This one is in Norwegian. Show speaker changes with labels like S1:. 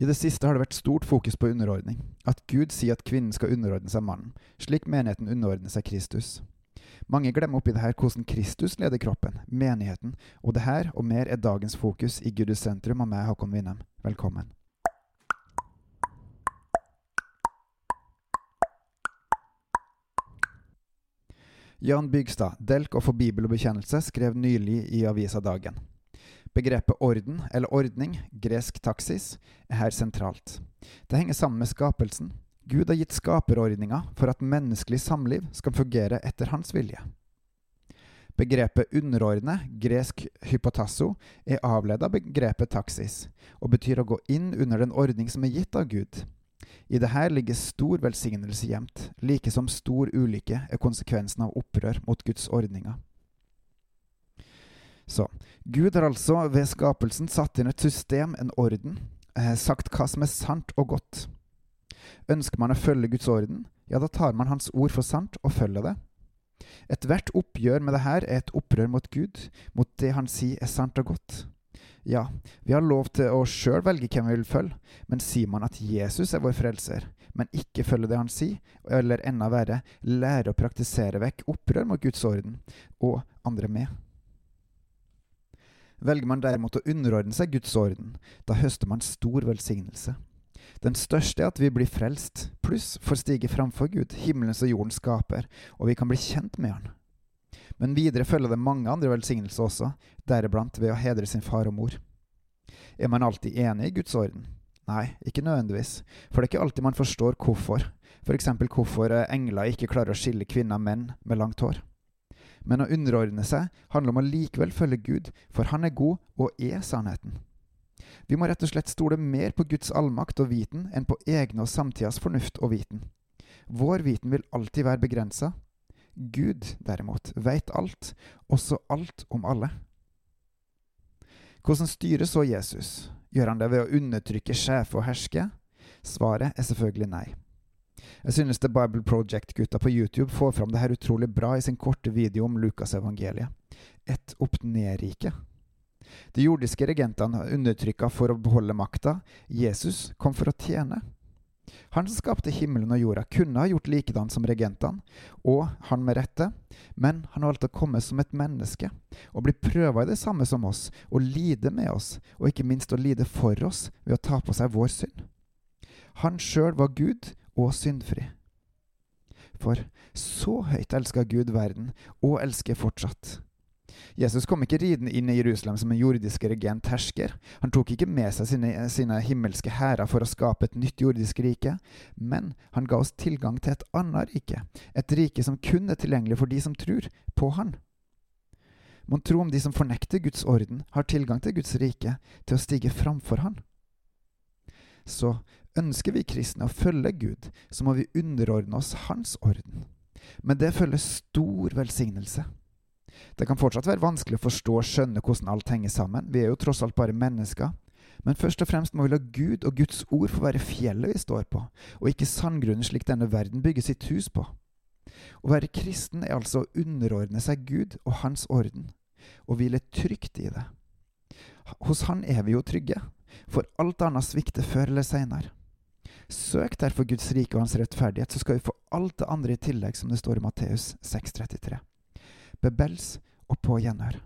S1: I det siste har det vært stort fokus på underordning, at Gud sier at kvinnen skal underordne seg mannen, slik menigheten underordner seg Kristus. Mange glemmer oppi det her hvordan Kristus leder kroppen, menigheten, og det her og mer er dagens fokus i Guds sentrum av meg, Håkon Winnem. Velkommen. Jan Bygstad, Delk og for Bibel og bekjennelse, skrev nylig i avisa Dagen. Begrepet orden, eller ordning, gresk taksis, er her sentralt. Det henger sammen med skapelsen. Gud har gitt skaperordninga for at menneskelig samliv skal fungere etter hans vilje. Begrepet underordne, gresk hypotasso, er avledet av begrepet taksis, og betyr å gå inn under den ordning som er gitt av Gud. I det her ligger stor velsignelse gjemt, like som stor ulykke er konsekvensen av opprør mot Guds ordninger. Så Gud har altså ved skapelsen satt inn et system, en orden, eh, sagt hva som er sant og godt. Ønsker man å følge Guds orden, ja, da tar man Hans ord for sant og følger det. Ethvert oppgjør med det her er et opprør mot Gud, mot det Han sier er sant og godt. Ja, vi har lov til å sjøl velge hvem vi vil følge, men sier man at Jesus er vår frelser, men ikke følger det han sier, eller enda verre, lærer å praktisere vekk opprør mot Guds orden, og andre med? Velger man derimot å underordne seg Guds orden, da høster man stor velsignelse. Den største er at vi blir frelst, pluss får stige framfor Gud, himmelens og jordens skaper, og vi kan bli kjent med Han. Men videre følger det mange andre velsignelser også, deriblant ved å hedre sin far og mor. Er man alltid enig i Guds orden? Nei, ikke nødvendigvis, for det er ikke alltid man forstår hvorfor, for eksempel hvorfor eh, engler ikke klarer å skille kvinner og menn med langt hår. Men å underordne seg handler om å likevel følge Gud, for Han er god og er sannheten. Vi må rett og slett stole mer på Guds allmakt og viten enn på egne og samtidas fornuft og viten. Vår viten vil alltid være begrensa, Gud, derimot, veit alt, også alt om alle. Hvordan styrer så Jesus? Gjør han det ved å undertrykke, sjefe og herske? Svaret er selvfølgelig nei. Jeg synes The Bible Project-gutta på YouTube får fram det her utrolig bra i sin korte video om Lukasevangeliet. Et opp-ned-rike. De jordiske regentene undertrykka for å beholde makta. Jesus kom for å tjene. Han som skapte himmelen og jorda, kunne ha gjort likedan som regentene, og han med rette, men han valgte å komme som et menneske, og bli prøva i det samme som oss, og lide med oss, og ikke minst å lide for oss ved å ta på seg vår synd. Han sjøl var Gud og syndfri. For så høyt elska Gud verden, og elsker fortsatt Jesus kom ikke ridende inn i Jerusalem som en jordisk regent hersker. Han tok ikke med seg sine, sine himmelske hærer for å skape et nytt jordisk rike, men han ga oss tilgang til et annet rike, et rike som kun er tilgjengelig for de som tror på Han. Mon tro om de som fornekter Guds orden, har tilgang til Guds rike, til å stige framfor Han? Så ønsker vi kristne å følge Gud, så må vi underordne oss Hans orden. Men det følger stor velsignelse. Det kan fortsatt være vanskelig å forstå og skjønne hvordan alt henger sammen, vi er jo tross alt bare mennesker. Men først og fremst må vi la Gud og Guds ord få være fjellet vi står på, og ikke sandgrunnen slik denne verden bygger sitt hus på. Å være kristen er altså å underordne seg Gud og Hans orden, og hvile trygt i det. Hos Han er vi jo trygge, for alt annet svikter før eller seinere. Søk derfor Guds rike og Hans rettferdighet, så skal vi få alt det andre i tillegg, som det står i Matteus 6,33 bebels og på gjenhør.